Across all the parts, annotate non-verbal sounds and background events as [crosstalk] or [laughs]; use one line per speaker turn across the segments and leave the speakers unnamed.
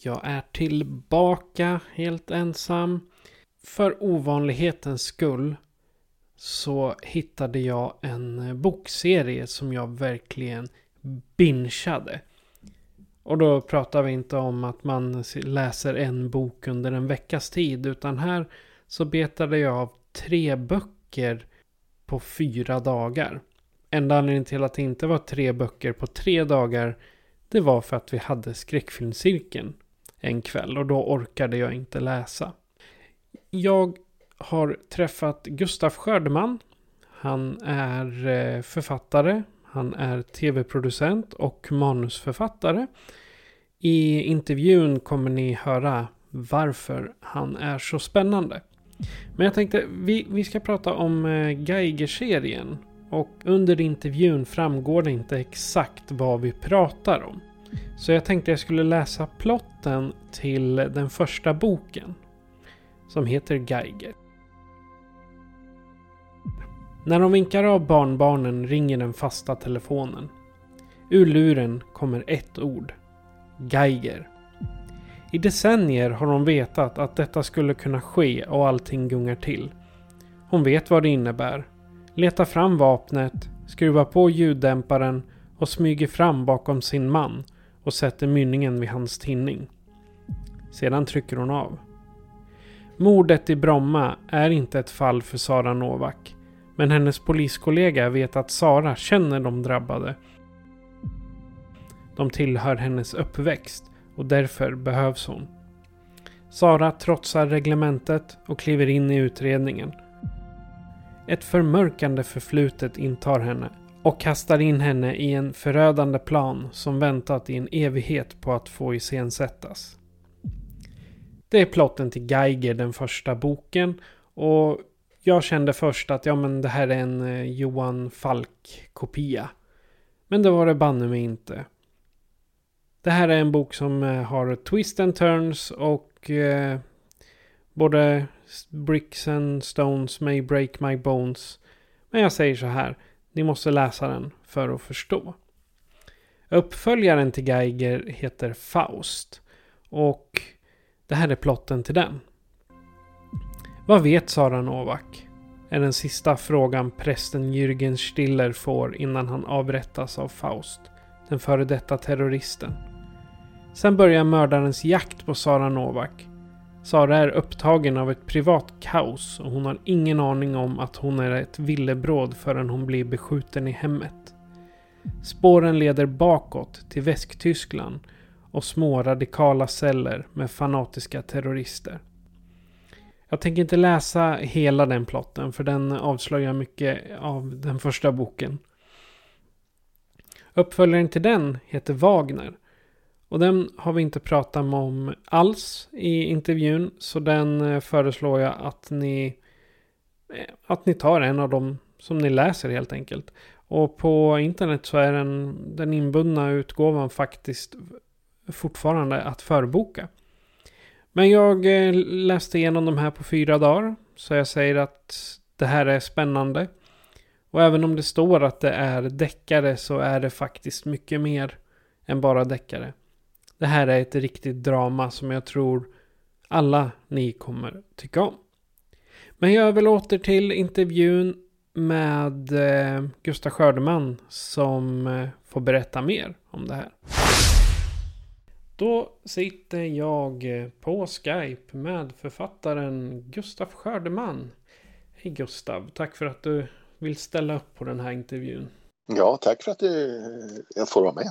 Jag är tillbaka helt ensam. För ovanlighetens skull så hittade jag en bokserie som jag verkligen bingeade. Och då pratar vi inte om att man läser en bok under en veckas tid. Utan här så betade jag av tre böcker på fyra dagar. Enda anledningen till att det inte var tre böcker på tre dagar. Det var för att vi hade skräckfilmscirkeln en kväll. Och då orkade jag inte läsa. Jag har träffat Gustaf Skördeman. Han är eh, författare. Han är tv-producent och manusförfattare. I intervjun kommer ni höra varför han är så spännande. Men jag tänkte vi, vi ska prata om eh, Geiger-serien. Och under intervjun framgår det inte exakt vad vi pratar om. Så jag tänkte jag skulle läsa plotten till den första boken. Som heter Geiger. När de vinkar av barnbarnen ringer den fasta telefonen. Ur luren kommer ett ord. Geiger. I decennier har hon vetat att detta skulle kunna ske och allting gungar till. Hon vet vad det innebär. Letar fram vapnet, skruvar på ljuddämparen och smyger fram bakom sin man och sätter mynningen vid hans tinning. Sedan trycker hon av. Mordet i Bromma är inte ett fall för Sara Novak. Men hennes poliskollega vet att Sara känner de drabbade. De tillhör hennes uppväxt och därför behövs hon. Sara trotsar reglementet och kliver in i utredningen. Ett förmörkande förflutet intar henne och kastar in henne i en förödande plan som väntat i en evighet på att få iscensättas. Det är plotten till Geiger, den första boken. Och jag kände först att ja, men det här är en eh, Johan Falk-kopia. Men det var det banne mig inte. Det här är en bok som eh, har twist and turns och eh, både bricks and stones may break my bones. Men jag säger så här. Ni måste läsa den för att förstå. Uppföljaren till Geiger heter Faust. Och det här är plotten till den. Vad vet Sara Novak? Är den sista frågan prästen Jürgen Stiller får innan han avrättas av Faust, den före detta terroristen. Sen börjar mördarens jakt på Sara Novak. Sara är upptagen av ett privat kaos och hon har ingen aning om att hon är ett villebråd förrän hon blir beskjuten i hemmet. Spåren leder bakåt till Västtyskland och små radikala celler med fanatiska terrorister. Jag tänker inte läsa hela den plotten för den avslöjar mycket av den första boken. Uppföljaren till den heter Wagner. Och den har vi inte pratat om alls i intervjun. Så den eh, föreslår jag att ni, eh, att ni tar en av dem som ni läser helt enkelt. Och på internet så är den, den inbundna utgåvan faktiskt fortfarande att förboka. Men jag eh, läste igenom de här på fyra dagar. Så jag säger att det här är spännande. Och även om det står att det är deckare så är det faktiskt mycket mer än bara deckare. Det här är ett riktigt drama som jag tror alla ni kommer tycka om. Men jag överlåter till intervjun med eh, Gustav Skördeman som eh, får berätta mer om det här. Då sitter jag på Skype med författaren Gustav Skördeman. Hej Gustav, tack för att du vill ställa upp på den här intervjun.
Ja, tack för att jag får vara med.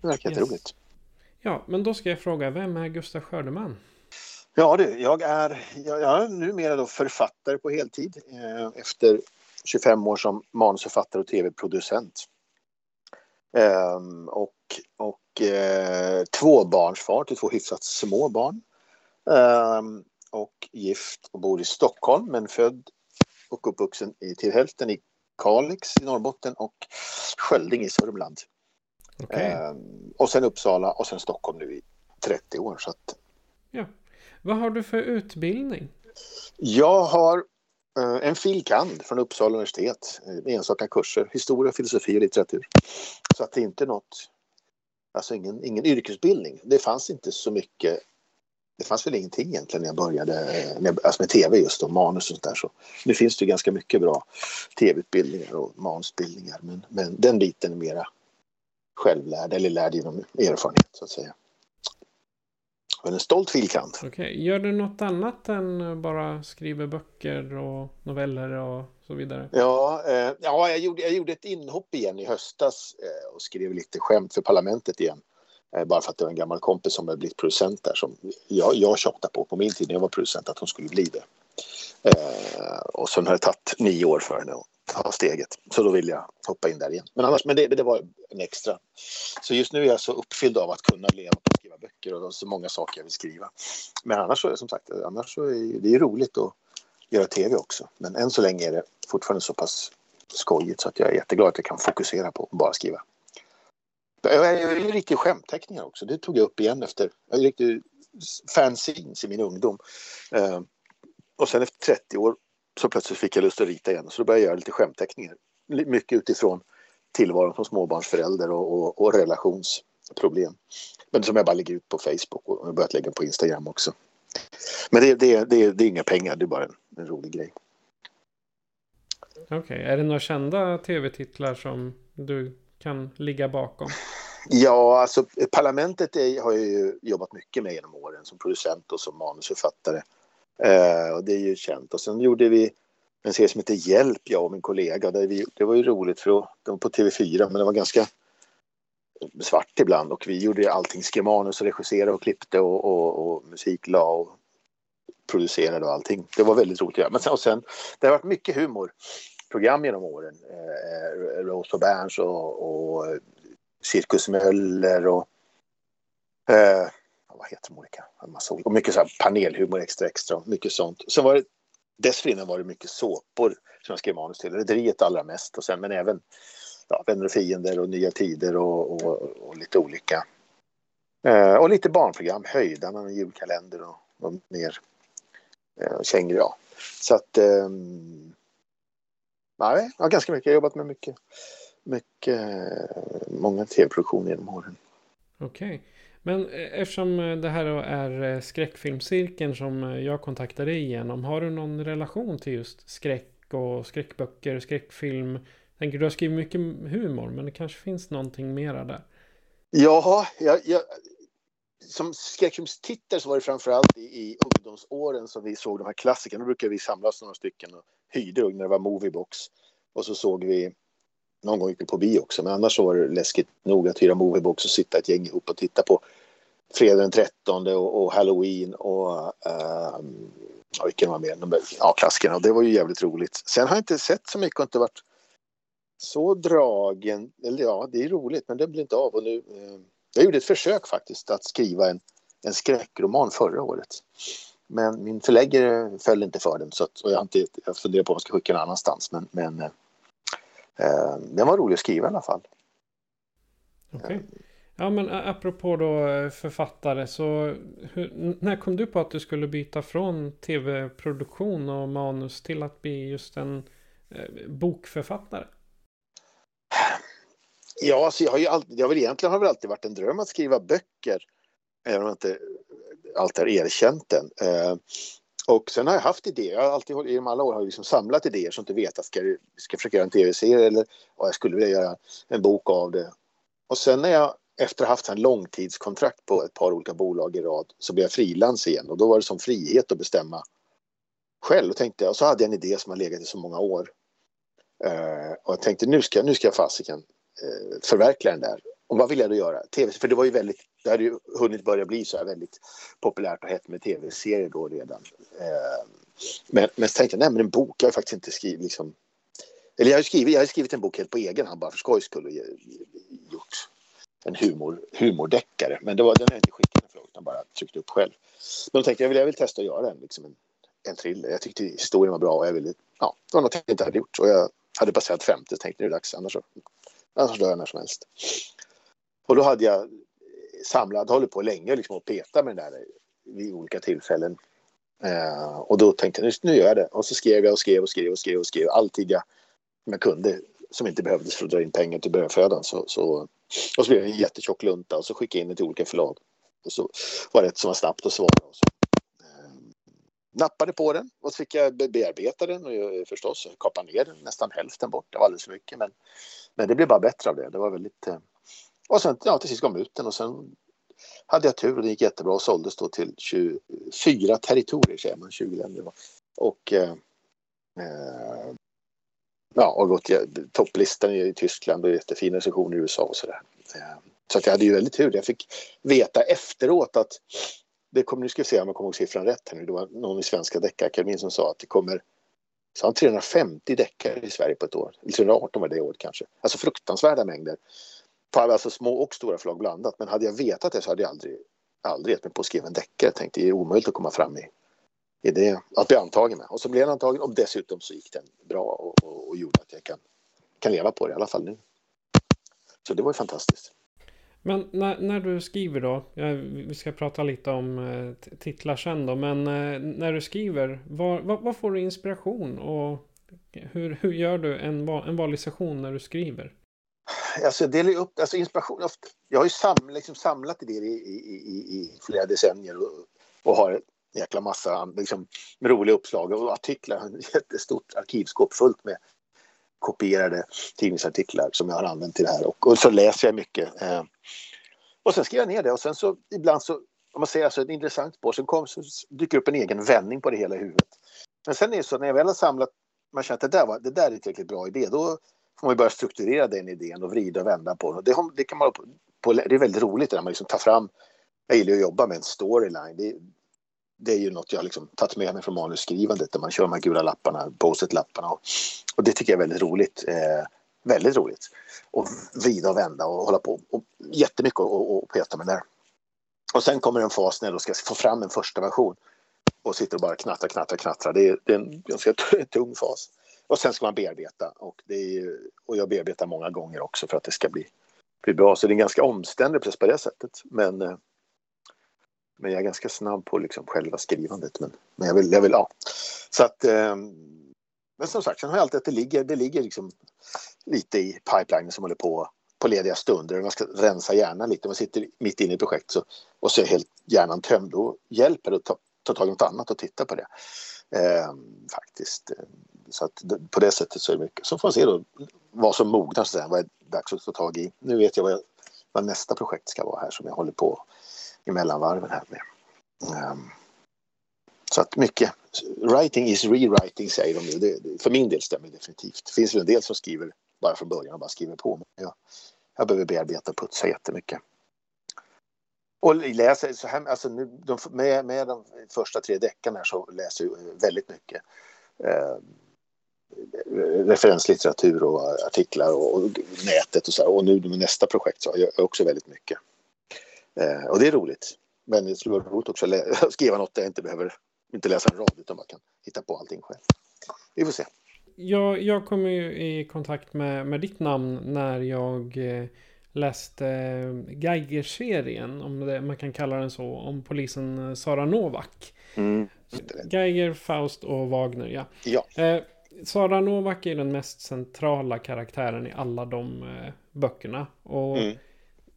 Det verkar yes. roligt.
Ja, men då ska jag fråga, vem är Gustav Skördeman?
Ja du, jag är, jag, jag är numera då författare på heltid eh, efter 25 år som manusförfattare och tv-producent. Ehm, och och eh, tvåbarnsfar till två hyfsat små barn. Ehm, och gift och bor i Stockholm men född och uppvuxen i, till hälften i Kalix i Norrbotten och Skölding i Sörmland.
Okej.
Eh, och sen Uppsala och sen Stockholm nu i 30 år. Så att
Ja. Vad har du för utbildning?
jag har eh, en filkand från Uppsala universitet, eh, enstaka kurser, historia, filosofi och litteratur. Så att det är inte något, alltså ingen, ingen yrkesutbildning. Det fanns inte så mycket, det fanns väl ingenting egentligen när jag började eh, med, alltså med tv just och manus och sånt där. Så nu finns det ganska mycket bra tv-utbildningar och manusutbildningar men, men den biten är mera självlärd eller lärd genom erfarenhet så att säga. Men en stolt filkand.
Okej. Gör du något annat än bara skriver böcker och noveller och så vidare?
Ja, eh, ja jag, gjorde, jag gjorde ett inhopp igen i höstas eh, och skrev lite skämt för Parlamentet igen. Eh, bara för att det var en gammal kompis som hade blivit producent där som jag, jag tjatade på på min tid när jag var producent att hon skulle bli det. Eh, och sen har det tagit nio år för henne ta steget. Så då vill jag hoppa in där igen. Men annars, men det, det var en extra. Så just nu är jag så uppfylld av att kunna leva på att skriva böcker och så många saker jag vill skriva. Men annars så är det som sagt, annars så är det är roligt att göra tv också. Men än så länge är det fortfarande så pass skojigt så att jag är jätteglad att jag kan fokusera på att bara skriva. Jag är ju riktig skämtteckningar också. Det tog jag upp igen efter. Jag är riktig fanzines i min ungdom. Eh, och sen efter 30 år så plötsligt fick jag lust att rita igen. Så då började jag göra lite skämtteckningar. Mycket utifrån tillvaron som småbarnsförälder och, och, och relationsproblem. Men som jag bara lägger ut på Facebook och har börjat lägga på Instagram också. Men det, det, det, det är inga pengar, det är bara en, en rolig grej.
Okej. Är det några kända tv-titlar som du kan ligga bakom?
Ja, alltså Parlamentet är, har jag ju jobbat mycket med genom åren som producent och som manusförfattare. Eh, och det är ju känt. Och sen gjorde vi en serie som heter Hjälp, jag och min kollega. Där vi, det var ju roligt för då, det var på TV4 men det var ganska svart ibland och vi gjorde allting, skrev manus och regisserade och klippte och, och, och musik la och producerade och allting. Det var väldigt roligt att göra. Men sen, och sen, det har varit mycket humorprogram genom åren. Eh, Rose och Berns och, och eh, Cirkus Möller och eh, vad heter de olika? En massa olika. Och mycket så här panelhumor extra extra mycket sånt. Sen var det dessförinnan var det mycket såpor som jag skrev manus till. Rederiet allra mest och sen men även ja, Vänner och fiender och Nya Tider och, och, och lite olika. Eh, och lite barnprogram, Höjdarna och julkalender och, och mer eh, kängor, ja. Så att eh, nej, ja, ganska mycket. Jag har jobbat med mycket, mycket eh, många tv-produktioner genom åren.
Okej. Men eh, eftersom eh, det här är eh, skräckfilmscirkeln som jag kontaktade dig igenom. Har du någon relation till just skräck och skräckböcker, skräckfilm? Tänker du har skrivit mycket humor men det kanske finns någonting mera där.
Ja, jag, jag, som skräckfilmstittare så var det framförallt i, i ungdomsåren som vi såg de här klassikerna. Då brukade vi samlas några stycken och hyrde när det var Moviebox. Och så såg vi, någon gång gick vi på bio också, men annars så var det läskigt nog att hyra Moviebox och sitta ett gäng ihop och titta på Fredag den 13 och, och Halloween och uh, ja, vilken var mer? De, där- ja, klassikerna. Och det var ju jävligt roligt. Sen har jag inte sett så mycket och inte varit så dragen. Eller ja, det är roligt, men det blir inte av. Och nu, eh, jag gjorde ett försök faktiskt att skriva en, en skräckroman förra året. Men min förläggare föll inte för den så att, och jag, har inte, jag funderar på om jag ska skicka den annanstans. Men, men eh, eh, den var rolig att skriva i alla fall.
Okej. Ja men apropå då eh, författare så hur, när kom du på att du skulle byta från tv-produktion och manus till att bli just en eh, bokförfattare?
Ja, alltså jag har ju alltid, jag har väl egentligen har väl alltid varit en dröm att skriva böcker. Även om jag inte alltid har erkänt den. Eh, och sen har jag haft idéer. Jag har alltid, i de alla år har jag liksom samlat idéer som inte vet att ska, jag- ska jag försöka göra en tv-serie eller ja, jag skulle vilja göra en bok av det. Och sen när jag efter att ha haft en långtidskontrakt på ett par olika bolag i rad så blev jag frilans igen och då var det som frihet att bestämma själv. Och, tänkte, och så hade jag en idé som har legat i så många år. Eh, och jag tänkte nu ska, nu ska jag fasiken eh, förverkliga den där. Och vad vill jag då göra? TV, för det var ju väldigt, det hade ju hunnit börja bli så här väldigt populärt och hett med tv-serier då redan. Eh, men, men så tänkte jag, nej men en bok, jag har faktiskt inte skrivit liksom. Eller jag har ju skrivit, jag har skrivit en bok helt på egen hand bara för skojs skull och gjort en humor, humordeckare. Men det var, den har jag inte skickat för utan bara tryckt upp själv. Men då tänkte jag, jag vill, testa att göra en, liksom en, en thriller. Jag tyckte historien var bra och jag ville, ja, det var något jag inte hade gjort. Och jag hade passerat 50 så tänkte nu är det dags, annars, annars dör jag när som helst. Och då hade jag samlat, hållit på länge liksom och petat med den där vid olika tillfällen. Eh, och då tänkte jag nu gör jag det. Och så skrev jag och skrev och skrev och skrev och skrev alltid jag, jag kunde som inte behövdes för att dra in pengar till brödfödan. Så, så, och så blev det en jättetjock lunta och så skickade jag in den till olika förlag. Och så var det ett som var snabbt att svara. Och så, eh, nappade på den och så fick jag bearbeta den och jag, förstås kapa ner den nästan hälften bort. Det var alldeles för mycket men, men det blev bara bättre av det. Det var väldigt... eh, och sen ja, till sist kom ut den och sen hade jag tur och det gick jättebra och såldes då till 24 territorier, säger man, 20 länder. Och, eh, eh, ja, och gått topplistan i Tyskland och jättefina recensioner i USA och sådär. Eh, så att jag hade ju väldigt tur. Jag fick veta efteråt att det kommer, nu ska vi se om jag kommer ihåg siffran rätt här nu, det var någon i Svenska Deckarakademin som sa att det kommer så 350 deckare i Sverige på ett år. 318 var det året kanske. Alltså fruktansvärda mängder på alltså små och stora förlag blandat. Men hade jag vetat det så hade jag aldrig, aldrig gett mig på att skriva en deckare. Jag tänkte det är omöjligt att komma fram i, i det, att bli antagen med. Och så blev jag antagen och dessutom så gick den bra och, och, och gjorde att jag kan, kan leva på det i alla fall nu. Så det var ju fantastiskt.
Men när, när du skriver då, ja, vi ska prata lite om eh, titlar sen då, men eh, när du skriver, var, var, var, får du inspiration och hur, hur gör du en, en vanlig session när du skriver?
Alltså delar upp, alltså inspiration, jag har ju sam, liksom samlat idéer i, i, i, i flera decennier och, och har en jäkla massa liksom, med roliga uppslag och artiklar, [laughs] ett jättestort arkivskåp fullt med kopierade tidningsartiklar som jag har använt till det här och, och så läser jag mycket. Eh, och sen skriver jag ner det och sen så ibland så, om man säger alltså ett intressant spår, sen kom, så dyker upp en egen vändning på det hela i huvudet. Men sen är det så när jag väl har samlat, man känner att det där, var, det där är en tillräckligt bra idé, då får man börja strukturera den idén och vrida och vända på den. Det, det, kan man, på, det är väldigt roligt när man liksom tar fram, jag gillar att jobba med en storyline. Det, det är ju något jag liksom tagit med mig från manusskrivandet där man kör de här gula lapparna, post-it-lapparna och, och, det tycker jag är väldigt roligt. Eh, väldigt roligt. Och vrida och vända och hålla på. Och jättemycket att peta med där. Och sen kommer en fas när jag då ska få fram en första version och sitter och bara knattrar, knattrar, knattrar. Det är, det är en ganska tung fas. Och sen ska man bearbeta och, det är, och jag bearbetar många gånger också för att det ska bli, bli bra. Så det är en ganska omständlig process på det sättet. Men, eh, men jag är ganska snabb på liksom själva skrivandet. Men, men jag vill, jag vill, ja. Så att, eh, men som sagt, sen har jag alltid att det ligger, det ligger liksom lite i pipelinen som håller på på lediga stunder. Man ska rensa hjärnan lite. Om man sitter mitt inne i ett projekt så, och så är helt hjärnan tömd. Då hjälper det att ta, ta tag i något annat och titta på det. Eh, faktiskt. Eh, så att på det sättet så är det mycket. Så får man se då vad som mognar, så att säga, vad är dags att ta tag i. Nu vet jag vad, jag, vad nästa projekt ska vara här som jag håller på i mellanvarven här med. Um, så att mycket. Writing is rewriting säger de nu. Det, för min del stämmer det definitivt. Det finns väl en del som skriver bara från början och bara skriver på. Men jag, jag behöver bearbeta och putsa jättemycket. Och läser så här, alltså nu, de, med, med de första tre deckarna så läser jag väldigt mycket. Eh, referenslitteratur och artiklar och, och nätet och så. Här. Och nu med nästa projekt så har jag också väldigt mycket. Eh, och det är roligt. Men det skulle vara roligt också att [laughs] skriva något där jag inte behöver inte läsa en rad utan man kan hitta på allting själv. Vi får se.
Jag, jag kom ju i kontakt med, med ditt namn när jag eh, läste eh, Geiger-serien, om det, man kan kalla den så, om polisen Sara Novak. Mm. Geiger, Faust och Wagner, ja.
ja.
Sara Novak är den mest centrala karaktären i alla de eh, böckerna. Och mm.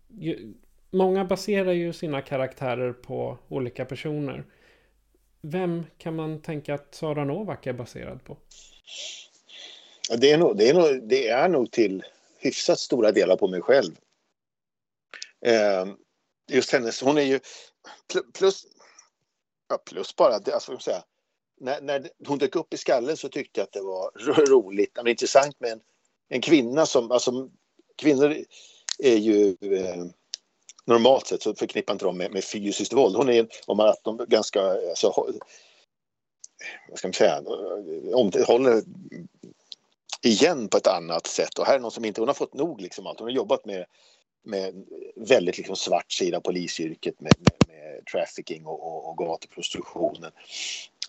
ju, många baserar ju sina karaktärer på olika personer. Vem kan man tänka att Sara Novak är baserad på?
Det är nog, det är nog, det är nog till hyfsat stora delar på mig själv. Eh, just hennes, hon är ju plus, ja, plus bara, alltså, säga, när, när hon dök upp i skallen så tyckte jag att det var [laughs] roligt, men intressant med en, en kvinna som, alltså kvinnor är ju eh, normalt sett så förknippar inte de med, med fysiskt våld. Hon är, om man att de ganska, alltså, vad ska man säga, om, håller igen på ett annat sätt och här är någon som inte, hon har fått nog liksom allt, hon har jobbat med med väldigt liksom svart sida av polisyrket med, med, med trafficking och, och, och gatuprostitutionen.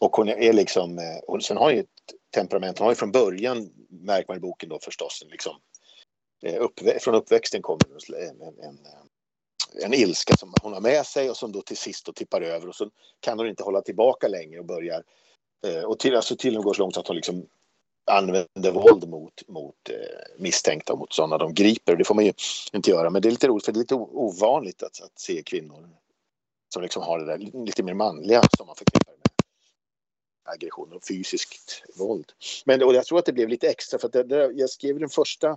Och hon är liksom, eh, och sen har ju ett temperament, hon har ju från början, märker man i boken då förstås, liksom, eh, uppvä från uppväxten kommer en, en, en, eh, en, ilska som hon har med sig och som då till sist då tippar över. Och så kan hon inte hålla tillbaka längre och börjar och till, alltså till och med går så långt att hon liksom använder våld mot, mot misstänkta och mot sådana de griper. Det får man ju inte göra, men det är lite roligt för det är lite ovanligt att, att se kvinnor som liksom har det där lite mer manliga som man förknippar aggression och fysiskt våld. Men och jag tror att det blev lite extra för att det, det, jag skrev den första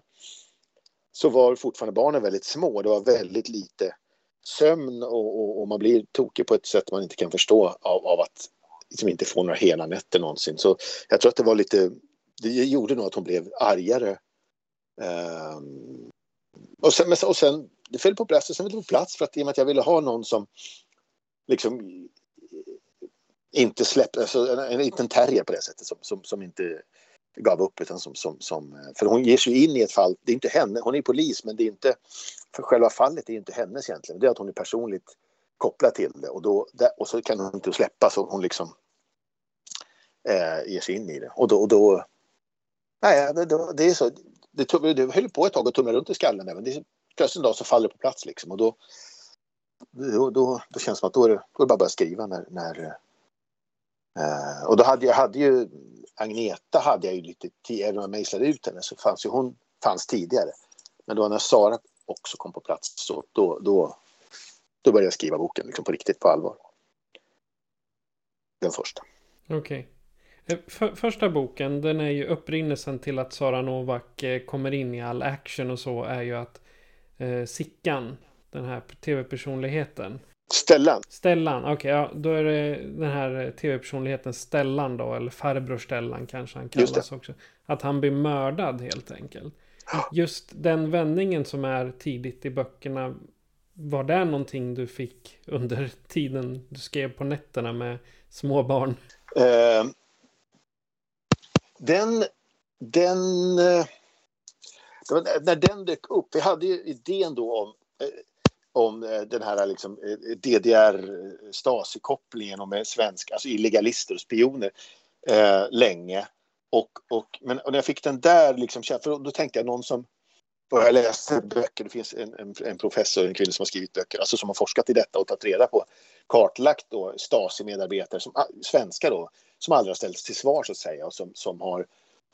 så var fortfarande barnen väldigt små. Det var väldigt lite sömn och, och, och man blir tokig på ett sätt man inte kan förstå av, av att liksom inte få några hela nätter någonsin. Så jag tror att det var lite, det gjorde nog att hon blev argare. Um, och, sen, och sen, det föll på plats, och sen föll det på plats för att i och med att jag ville ha någon som liksom inte släppte, alltså en, en liten terrier på det sättet som, som, som inte gav upp utan som, som, som, eh, för hon ger sig in i ett fall, det är inte henne, hon är polis men det är inte, för själva fallet är inte hennes egentligen, det är att hon är personligt kopplad till det och, då, och så kan hon inte släppa så hon liksom eh, ger sig in i det. Och då, och då nej det, det, det är så, det, det höll på ett tag att tumla runt i skallen men det, plötsligt en dag så faller det på plats liksom och då då, då, då känns det som att då är det, då är det bara att börja skriva när, när Eh, och då hade jag hade ju Agneta hade jag ju lite även om jag mejslade ut henne så fanns ju hon fanns tidigare. Men då när Sara också kom på plats så då, då, då började jag skriva boken liksom på riktigt på allvar. Den första.
Okej. Okay. För, första boken, den är ju upprinnelsen till att Sara Novak eh, kommer in i all action och så är ju att eh, Sickan, den här tv-personligheten,
Stellan.
Stellan, okej, okay, ja, då är det den här tv-personligheten Stellan då, eller farbror Stellan kanske han kallas också. Att han blir mördad helt enkelt. Just den vändningen som är tidigt i böckerna, var det någonting du fick under [laughs] tiden du skrev på nätterna med små barn? Uh,
den, den, uh, när den dök upp, vi hade ju idén då om uh, om eh, den här liksom eh, DDR-Stasi-kopplingen eh, och med svenska, alltså illegalister och spioner eh, länge. Och, och, men och när jag fick den där, liksom, för då tänkte jag någon som jag läste böcker, det finns en, en, en, professor, en kvinna som har skrivit böcker, alltså som har forskat i detta och tagit reda på, kartlagt då Stasi-medarbetare, som, ah, svenskar då, som aldrig har ställts till svar så att säga och som, som har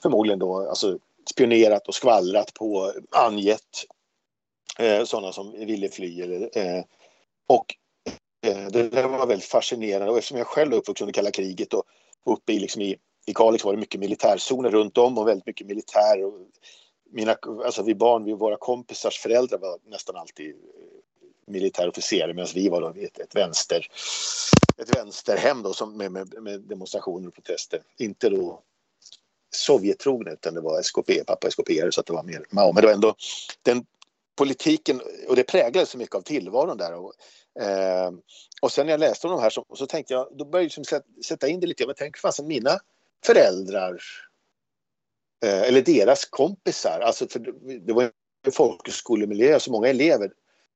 förmodligen då alltså, spionerat och skvallrat på, angett eh, sådana som ville fly. Eller, eh, och eh, det där var väldigt fascinerande och eftersom jag själv är uppvuxen under kalla kriget och uppe i, liksom i, i Kalix var det mycket militärzoner runt om och väldigt mycket militär. Och mina, alltså vi barn, vi, våra kompisars föräldrar var nästan alltid eh, militärofficerare medan vi var då ett, ett vänster ett vänsterhem då som med, med, med demonstrationer och protester. Inte då Sovjettrogna utan det var SKP, pappa SKP så att det var mer Mao. Men det var ändå den politiken, och det präglade så mycket av tillvaron där. Och, eh, och sen när jag läste om de här så, så tänkte jag, då började jag liksom sätta in det lite, men tänk fasen mina föräldrar eh, eller deras kompisar, alltså för det var en folkhögskolemiljö så många elever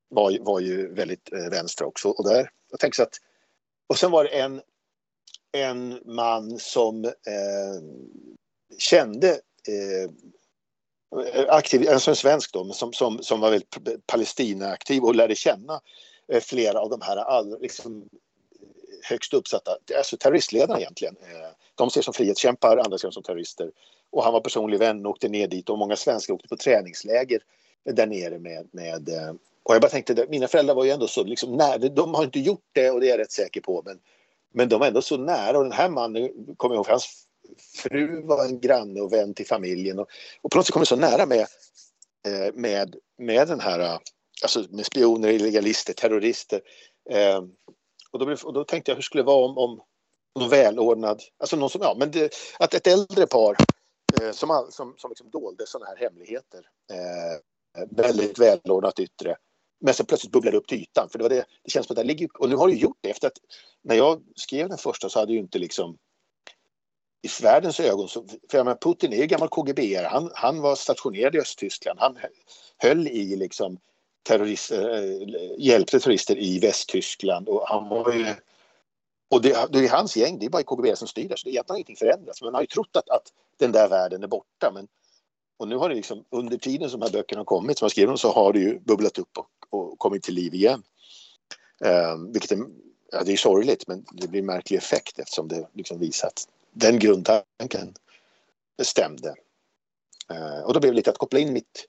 var, var ju väldigt eh, vänstra också. Och där, jag tänkte så att, och sen var det en, en man som eh, kände eh, Eh, aktiv, alltså en svensk då, som, som, som var väldigt Palestina-aktiv och lärde känna eh, flera av de här all, liksom, högst uppsatta, alltså terroristledarna egentligen. Eh, de ser som frihetskämpar, andra ser som terrorister. Och han var personlig vän och åkte ner dit och många svenskar åkte på träningsläger där nere med, med eh, och jag bara tänkte, mina föräldrar var ju ändå så liksom nära, de har inte gjort det och det är jag rätt säker på men, men de var ändå så nära och den här mannen, kommer jag ihåg, hans fru var en granne och vän till familjen. Och, och på något sätt kom det så nära med, eh, med, med den här, eh, alltså med spioner, illegalister, terrorister. Eh, och, då, och då tänkte jag hur skulle det vara om, om någon välordnad, alltså någon som, ja men det, att ett äldre par som, som, som liksom dolde sådana här hemligheter, väldigt välordnat yttre, men sen plötsligt bubblade upp till ytan. För det, var det, det känns som att det ligger, och nu har det gjort det efter att när jag skrev den första så hade ju inte liksom i världens ögon, så, för jag menar, Putin är ju gammal KGB, han, han var stationerad i Östtyskland, han höll i liksom terrorist, eh, hjälpte terrorister i Västtyskland och han var ju och det, det, är hans gäng, det är bara KGB som styr där, så det är egentligen ingenting förändrats. Man har ju trott att, att den där världen är borta. Men, och nu har det liksom, under tiden som de här böckerna har kommit, som jag skrivit dem, så har det ju bubblat upp och, och kommit till liv igen. Um, vilket är, ja, det är sorgligt, men det blir en märklig effekt eftersom det liksom visar att den grundtanken stämde. Eh, och då blev det lite att koppla in mitt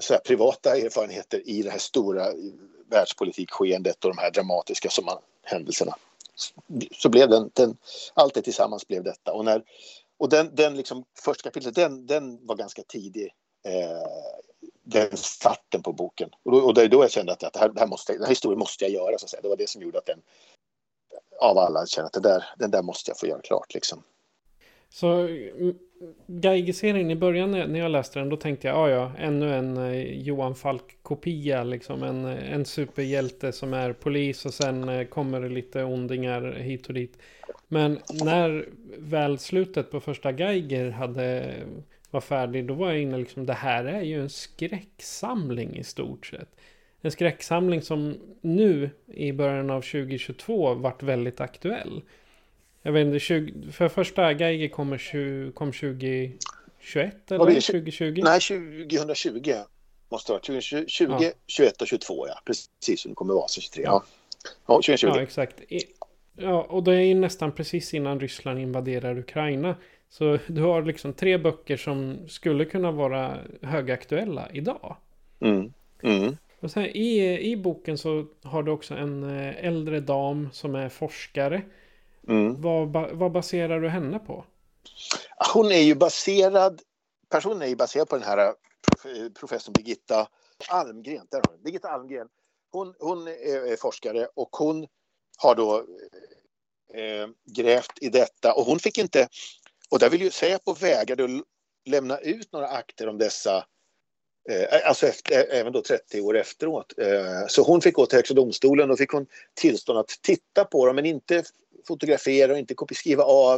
så här, privata erfarenheter i det här stora världspolitikskeendet och de här dramatiska som man, händelserna. Så blev den, den, allt det tillsammans blev detta. Och, när, och den, den liksom, första kapitlet, den, den var ganska tidig. Eh, den starten på boken. Och, då, och det är då jag kände att, att det här, det här måste, den här historien måste jag göra. Så att säga. Det var det som gjorde att den av alla känner att det där, den där måste jag få göra klart. Liksom.
Så mm, Geiger-serien i början när jag läste den, då tänkte jag, ja ja, ännu en eh, Johan Falk-kopia liksom. En, eh, en superhjälte som är polis och sen eh, kommer det lite ondingar hit och dit. Men när väl slutet på första Geiger hade var färdig, då var jag inne liksom, det här är ju en skräcksamling i stort sett. En skräcksamling som nu i början av 2022 vart väldigt aktuell. Jag vet inte, 20, för första Geiger kommer 20, kom 2021 eller
det,
2020?
Nej, 2020 måste det vara. 2020, ja. 21 och 22 ja. Precis som det kommer vara, så 23. Ja, ja 2020.
Ja, exakt. Ja, och det är ju nästan precis innan Ryssland invaderar Ukraina. Så du har liksom tre böcker som skulle kunna vara högaktuella idag.
Mm. Mm.
Och sen i, i boken så har du också en eh, äldre dam som är forskare. Mm. Vad, vad baserar du henne på?
Hon är ju baserad, personen är ju baserad på den här eh, professorn Birgitta Almgren. Där har Birgitta Almgren. Hon, hon är forskare och hon har då eh, grävt i detta och hon fick inte, och där vill ju Säpo vägrade att lämna ut några akter om dessa Eh, eh, Alltså efter, eh, även då 30 år efteråt. Eh, så hon fick gå till Högsta domstolen och fick hon tillstånd att titta på dem men inte fotografera och inte skriva av.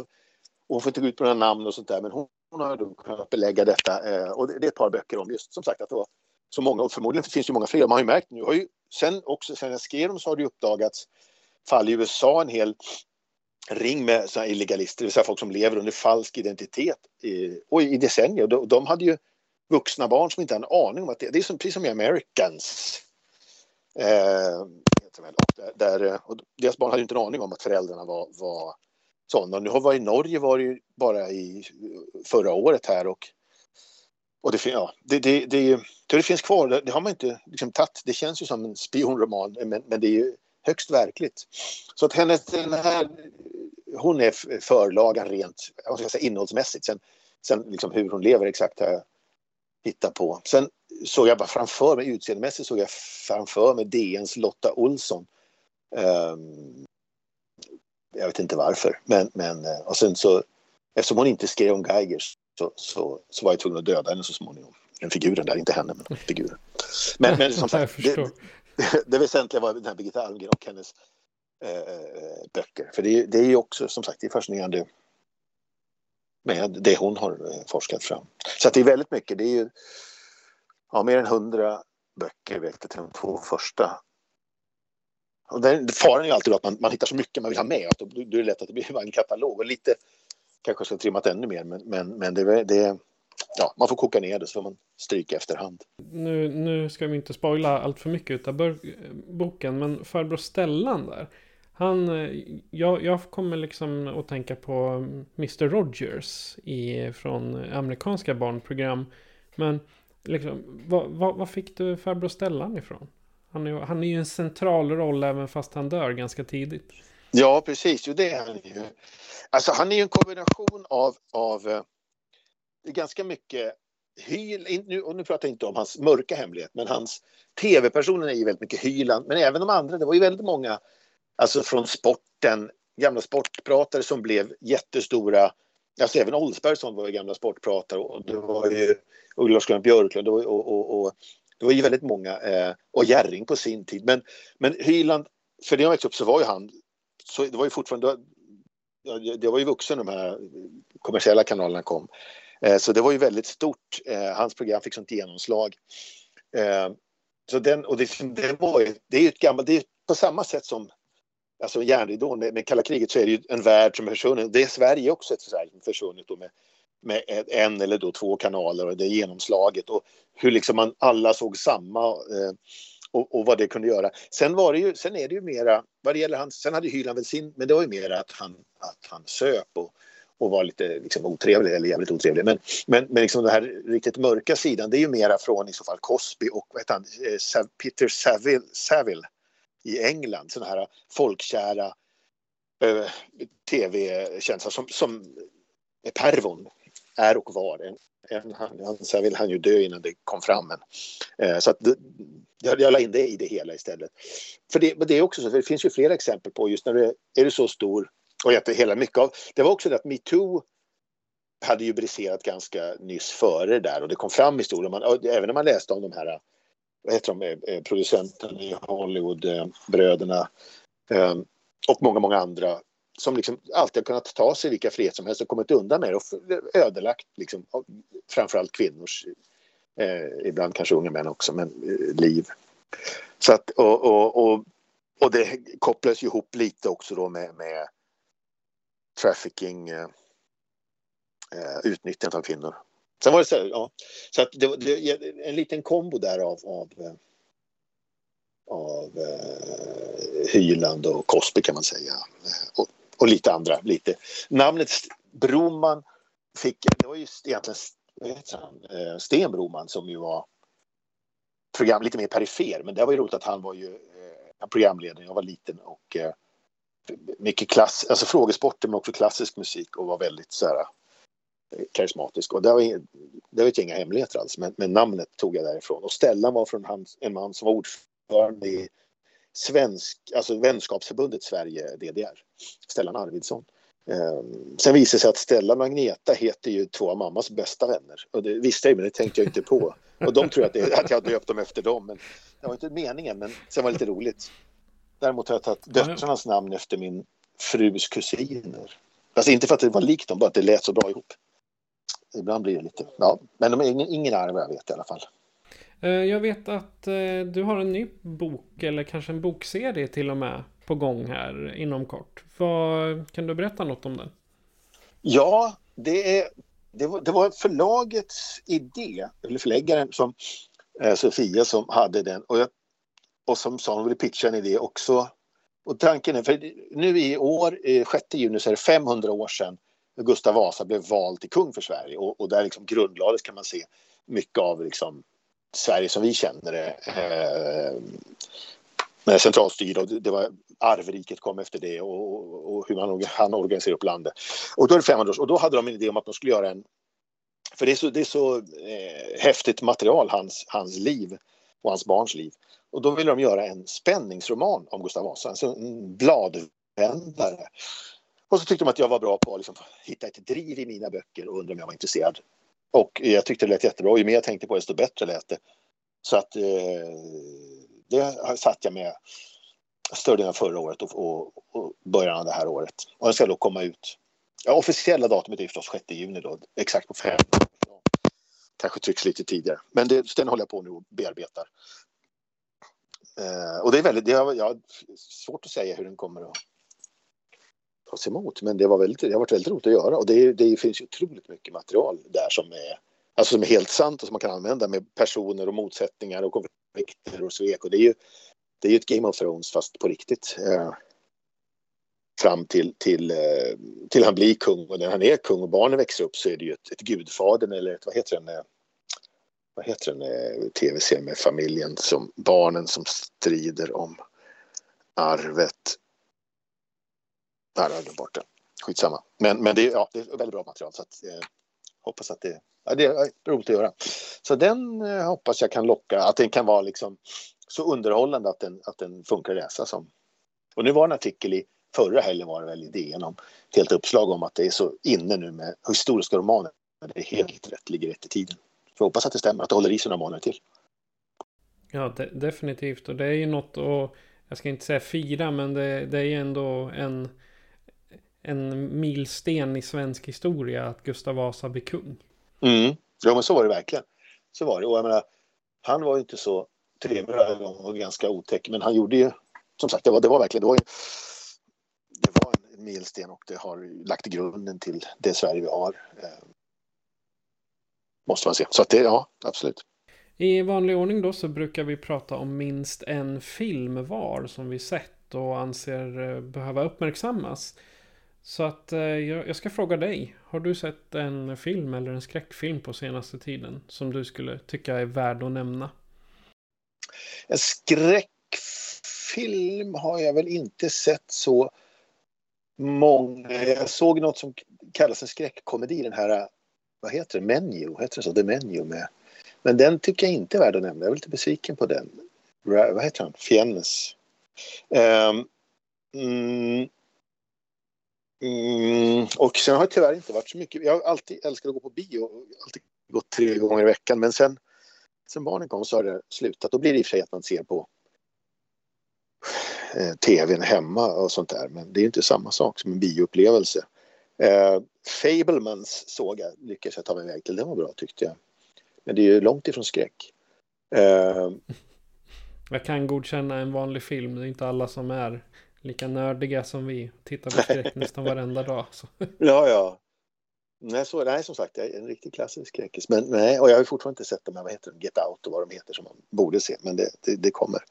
Och hon får inte gå ut på några namn och sånt där. Men hon, hon har då kunnat belägga detta. Eh, och det, det, är ett par böcker om just som sagt att det var så många. Och förmodligen finns det många fler. Man har ju märkt nu. Har ju, sen också sen jag skrev dem så har det uppdagats fall i USA en hel ring med såna illegalister, det vill säga folk som lever under falsk identitet i, och i decennier. De, de hade ju vuxna barn som inte har en aning om att det, det är som, precis som i Americans. Eh, där, där, eh, och deras barn hade inte en aning om att föräldrarna var, var sådana. Nu har vi i Norge var det ju bara i förra året här och, och det, ja, det, det, det, det, finns kvar. Det, det har man inte liksom tagit. Det känns ju som en spionroman men, men det är ju högst verkligt. Så att hennes, den här, hon är förlagan rent jag ska säga, innehållsmässigt. Sen, sen liksom hur hon lever exakt har jag hittat på. Sen såg jag bara framför mig, utseendemässigt såg jag framför mig DNs Lotta Olsson. Um, jag vet inte varför, men, men eh, och sen så eftersom hon inte skrev om Geigers så, så, så var jag tvungen att döda henne så småningom. Den figuren där, inte henne, men figuren. Men, men som [laughs] sagt, det, [laughs] det väsentliga var den här Birgitta Almgren och hennes eh, eh, böcker. För det, det är ju också som sagt det är fascinerande med det hon har eh, forskat fram. Så att det är väldigt mycket. Det är ju ja, mer än hundra böcker vet jag till de två första. Och den, faran är ju alltid att man, man hittar så mycket man vill ha med. Att då, då är det lätt att det blir en katalog. Och lite kanske ska trimmat ännu mer men, men, men det, det, ja, man får koka ner det så får man stryka efterhand.
Nu, nu ska vi inte spoila allt för mycket av eh, boken, men farbror Stellan där. Han, eh, jag, jag kommer liksom att tänka på Mr. Rogers i, från amerikanska barnprogram. Men liksom, vad, vad, vad fick du farbror Stellan ifrån? Han är, han är ju en central roll även fast han dör ganska tidigt.
Ja, precis. Jo, det är han ju. Alltså, han är ju en kombination av, av eh, ganska mycket Hyl, nu, och nu pratar jag inte om hans mörka hemlighet, men hans tv-personen är ju väldigt mycket Hyland, men även de andra, det var ju väldigt många, alltså från sporten, gamla sportpratare som blev jättestora, alltså även Oldsbergsson var ju gamla sportpratare och det var ju och Lars-Gunnar Björklund och, och, och, och, det var ju väldigt många, eh, och Jerring på sin tid, men, men Hyland, för när jag växte upp så var ju han, så det var ju fortfarande, det var ju vuxen de här kommersiella kanalerna kom. Eh, så det var ju väldigt stort. Eh, hans program fick sånt genomslag. Eh, så den, och det, det, var ju, det är ju ett gammalt, det är på samma sätt som alltså järnridån med, med kalla kriget så är det ju en värld som är försvunnen. Det är Sverige också ett Sverige som är försvunnet då med, med en eller då två kanaler och det genomslaget och hur liksom man alla såg samma eh, och, och, vad det kunde göra. Sen var det ju, sen är det ju mera, vad det gäller han, sen hade Hyland väl sin, men det var ju mera att han, att han söp och, och var lite liksom, otrevlig, eller jävligt otrevlig. Men, men, men liksom den här riktigt mörka sidan, det är ju mera från i så fall Cosby och vad heter han, eh, Peter Saville, Saville i England. Sådana här folkkära eh, tv-känsla som, som Pervon är och var. En, en, han, han vill han ju dö innan det kom fram. Men, eh, så att det, jag, jag la in det i det hela istället. För det, men det är också så, för det finns ju flera exempel på just när du är du så stor och att hela mycket av, det var också det att metoo hade ju briserat ganska nyss före det där och det kom fram historier. Man, även när man läste om de här vad heter de, eh, eh, producenten i Hollywood, eh, bröderna och många, många andra som liksom alltid har kunnat ta sig vilka friheter som helst och kommit undan med det och ödelagt liksom, framförallt kvinnors, eh, ibland kanske unga män också, men eh, liv. Så att, och, och, och, och det kopplas ju ihop lite också då med, med trafficking, eh, utnyttjandet av kvinnor. Sen var det så, ja, så att det, det, en liten kombo där av, av, eh, av uh, Hyland och Cosby kan man säga. Eh, och, och, lite andra. Lite. Namnet Broman fick, det var ju egentligen han? Sten Broman som ju var program, lite mer perifer. Men det var ju roligt att han var ju eh, programledare. Jag var liten och eh, mycket klass, alltså frågesporter men också klassisk musik och var väldigt så här karismatisk. Och det var, det var inga hemligheter alls, men, men, namnet tog jag därifrån. Och Stellan var från hans, en man som var ordförande i svensk, alltså vänskapsförbundet Sverige-DDR. Stellan Arvidsson. Um, sen visade det sig att Stellan och Agneta heter ju två av mammas bästa vänner. Och det visste jag men det tänkte jag inte på. Och de tror att, det, att jag döpt dem efter dem. Men det var inte meningen, men sen var det lite roligt. Däremot har jag tagit döttrarnas namn efter min frus kusiner. Alltså inte för att det var likt dem, bara att det lät så bra ihop. Ibland blir det lite, ja. Men de är ingen, ingen arv jag vet i alla fall.
Eh, jag vet att eh, du har en ny bok eller kanske en bokserie till och med på gång här inom kort. Vad, kan du berätta något om den?
Ja, det, är, det, var, det var förlagets idé, eller förläggaren som eh, Sofia som hade den och, jag, och som sa hon ville pitcha en idé också. Och tanken är, för nu i år, 6 juni, så är det 500 år sedan Gustav Vasa blev vald till kung för Sverige och, och där liksom grundlades kan man se mycket av liksom Sverige som vi känner det. Eh, med centralstyre och det var arvriket kom efter det och, och, och hur man han organiserade upp landet. Och då är det 500 år och då hade de en idé om att de skulle göra en för det är så, det är så eh, häftigt material, hans, hans liv och hans barns liv. Och då ville de göra en spänningsroman om Gustav Vasa, alltså en bladvändare. Och så tyckte de att jag var bra på att liksom hitta ett driv i mina böcker och undrade om jag var intresserad. Och jag tyckte det lät jättebra. Och ju mer jag tänkte på det, desto bättre lät det. Så att eh, det satt jag med större delen av förra året och, och, och början av det här året. Och den ska då komma ut. Ja, officiella datumet är förstås 6 juni då, exakt på fem. Kanske trycks lite tidigare. Men det, den håller jag på nu och bearbetar. Eh, och det är väldigt, det har, jag har svårt att säga hur den kommer att tas emot. Men det, var väldigt, det har varit väldigt roligt att göra och det, det finns otroligt mycket material där som är, alltså som är helt sant och som man kan använda med personer och motsättningar och konflikter och svek. Och det är ju det är ju ett Game of Thrones fast på riktigt. Eh, fram till, till, eh, till han blir kung och när han är kung och barnen växer upp så är det ju ett, ett gudfadern eller ett, vad heter den, eh, vad heter den eh, tv-serien med familjen som barnen som strider om arvet Nej, jag glömt bort det. Skitsamma. Men, men det, ja, det är väldigt bra material så att, eh, hoppas att det, ja, det är roligt att göra. Så den eh, hoppas jag kan locka, att den kan vara liksom så underhållande att den, att den funkar att läsa som. Och nu var en artikel i förra helgen var det väl i DN om ett helt uppslag om att det är så inne nu med historiska romaner. Men Det är helt rätt, ligger rätt i tiden. Så jag hoppas att det stämmer, att det håller i sig några månader till.
Ja, de definitivt. Och det är ju något att, jag ska inte säga fira, men det, det är ju ändå en en milsten i svensk historia att Gustav Vasa blir kung.
Mm. Ja, men så var det verkligen. Så var det. Och jag menar, han var ju inte så trevlig och ganska otäck. Men han gjorde ju, som sagt, det var, det var verkligen, det var, det var en milsten och det har lagt grunden till det Sverige vi har. Eh, måste man se. Så att det, ja, absolut.
I vanlig ordning då så brukar vi prata om minst en film var som vi sett och anser eh, behöva uppmärksammas. Så att eh, jag ska fråga dig. Har du sett en film eller en skräckfilm på senaste tiden som du skulle tycka är värd att nämna?
En skräckfilm har jag väl inte sett så många. Jag såg något som kallas en skräckkomedi, den här, vad heter det, Menu, heter det så? The Menu med. Men den tycker jag inte är värd att nämna. Jag är lite besviken på den. Vad heter han? Fiennes. Um, ehm, mm, Mm, och sen har det tyvärr inte varit så mycket. Jag har alltid älskat att gå på bio. Alltid gått tre gånger i veckan. Men sen, sen barnen kom så har det slutat. Då blir det i och för sig att man ser på eh, tvn hemma och sånt där. Men det är inte samma sak som en bioupplevelse. Eh, Fablemans såg jag, lyckades jag ta mig iväg till. Den var bra tyckte jag. Men det är ju långt ifrån skräck. Eh,
jag kan godkänna en vanlig film. Det är inte alla som är lika nördiga som vi. Tittar på [laughs] skräck nästan varenda dag. Så.
Ja, ja. Nej, så, nej, som sagt, en riktigt klassisk skräckis. Men nej, och jag har fortfarande inte sett de här, vad heter de, Get Out och vad de heter som man borde se, men det, det, det kommer.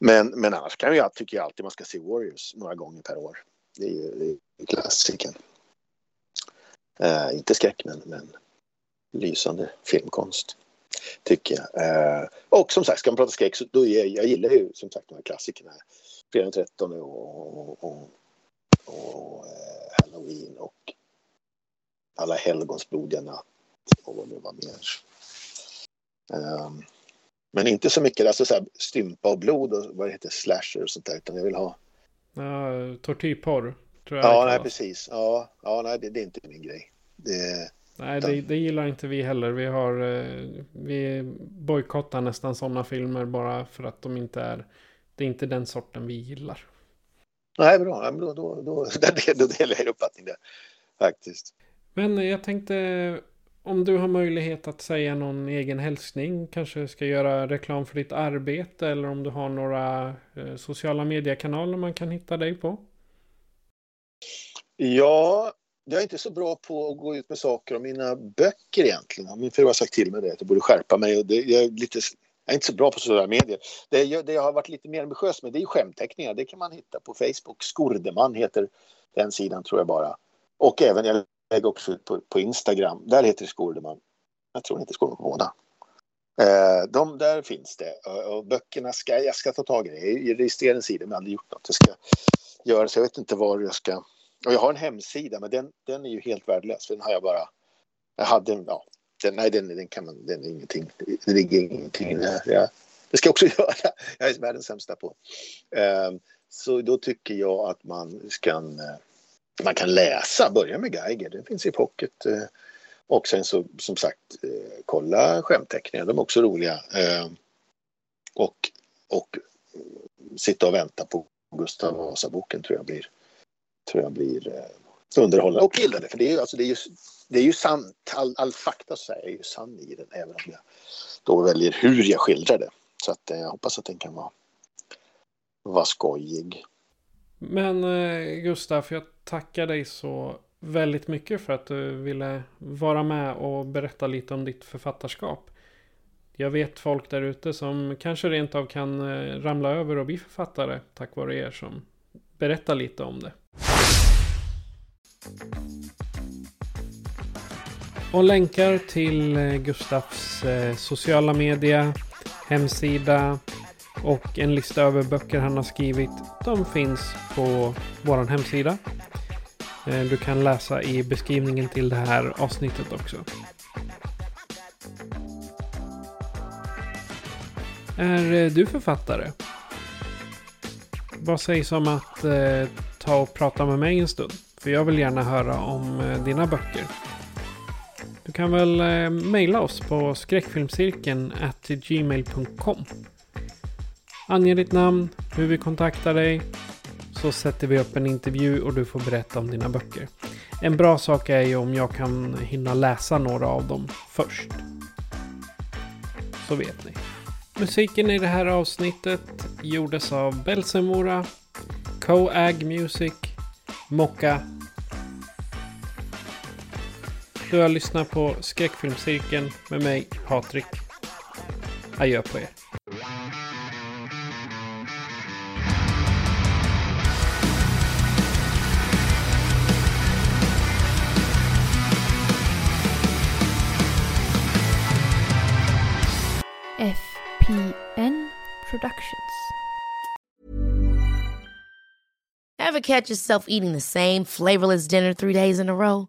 Men, men annars kan jag, tycker jag alltid man ska se Warriors några gånger per år. Det är ju det är klassiken. Uh, inte skräck, men, men lysande filmkonst. Tycker jag. Uh, och som sagt, ska man prata skräck så då jag, jag gillar ju som sagt de här klassikerna fredag den 13 och, och, och eh, halloween och alla helgons blodiga natt och vad det var mer. Um, men inte så mycket alltså så här, stympa och blod och vad det heter slasher och sånt där utan jag vill ha.
Ja, tortyrporr. Tror jag
ja, nej, precis. Ja, ja nej, det, det, är inte min grej.
Det, nej, det, det, gillar inte vi heller. Vi har eh, vi bojkottar nästan sådana filmer bara för att de inte är det är inte den sorten vi gillar.
Nej, bra. Då, då, då, [laughs] då, delar jag uppfattning där. Faktiskt.
Men jag tänkte om du har möjlighet att säga någon egen hälsning, kanske ska göra reklam för ditt arbete eller om du har några eh, sociala mediekanaler man kan hitta dig på?
Ja, jag är inte så bra på att gå ut med saker om mina böcker egentligen. Min fru har sagt till mig det, att jag borde skärpa mig och det, jag är lite jag är inte så bra på sociala medier. Det, det jag har varit lite mer ambitiös med det är skämtteckningar. Det kan man hitta på Facebook. Skordeman heter den sidan tror jag bara. Och även, jag lägger också ut på, på Instagram. Där heter det Skordeman. Jag tror det heter Skordeman på båda. Eh, de, där finns det. Och, och böckerna ska jag ska ta tag i. Det. Jag registrerar en sida men jag har aldrig gjort något. Jag ska göra så jag vet inte var jag ska. Och jag har en hemsida men den, den är ju helt värdelös. För den har jag bara. Jag hade ja, den, nej, den, den kan man, den är ingenting. Det ligger ingenting där. Ja, det ska jag också [laughs] göra. Jag är världens sämsta på. Um, så då tycker jag att man ska eh, man kan läsa, börja med Geiger, den finns i pocket. Eh, och sen så som sagt eh, kolla skämtteckningar, de är också roliga. Ehm, och, och sitta och vänta på Gustav Vasa-boken tror jag blir, tror jag blir underhållande och gillande. För det är, alltså, det är just det är ju sant, all, all fakta så är ju sann i den även om jag då väljer hur jag skildrar det. Så att eh, jag hoppas att den kan vara, vara skojig.
Men eh, Gustaf, jag tackar dig så väldigt mycket för att du ville vara med och berätta lite om ditt författarskap. Jag vet folk där ute som kanske rent av kan eh, ramla över och bli författare tack vare er som berättar lite om det. Och länkar till Gustavs Gustafs eh, sociala media, hemsida och en lista över böcker han har skrivit. De finns på vår hemsida. Eh, du kan läsa i beskrivningen till det här avsnittet också. Är du författare? Vad sägs om att eh, ta och prata med mig en stund? För jag vill gärna höra om eh, dina böcker. Du kan väl eh, mejla oss på skräckfilmscirkeln gmail.com. Ange ditt namn, hur vi kontaktar dig, så sätter vi upp en intervju och du får berätta om dina böcker. En bra sak är ju om jag kan hinna läsa några av dem först. Så vet ni. Musiken i det här avsnittet gjordes av Belsemora, Coag Music, Mocka. Du har lyssnat på Skräckfilmscirkeln med mig, Patrik. Adjö på er.
FPN Productions.
Ever catch yourself eating the same flavorless dinner three days in a row?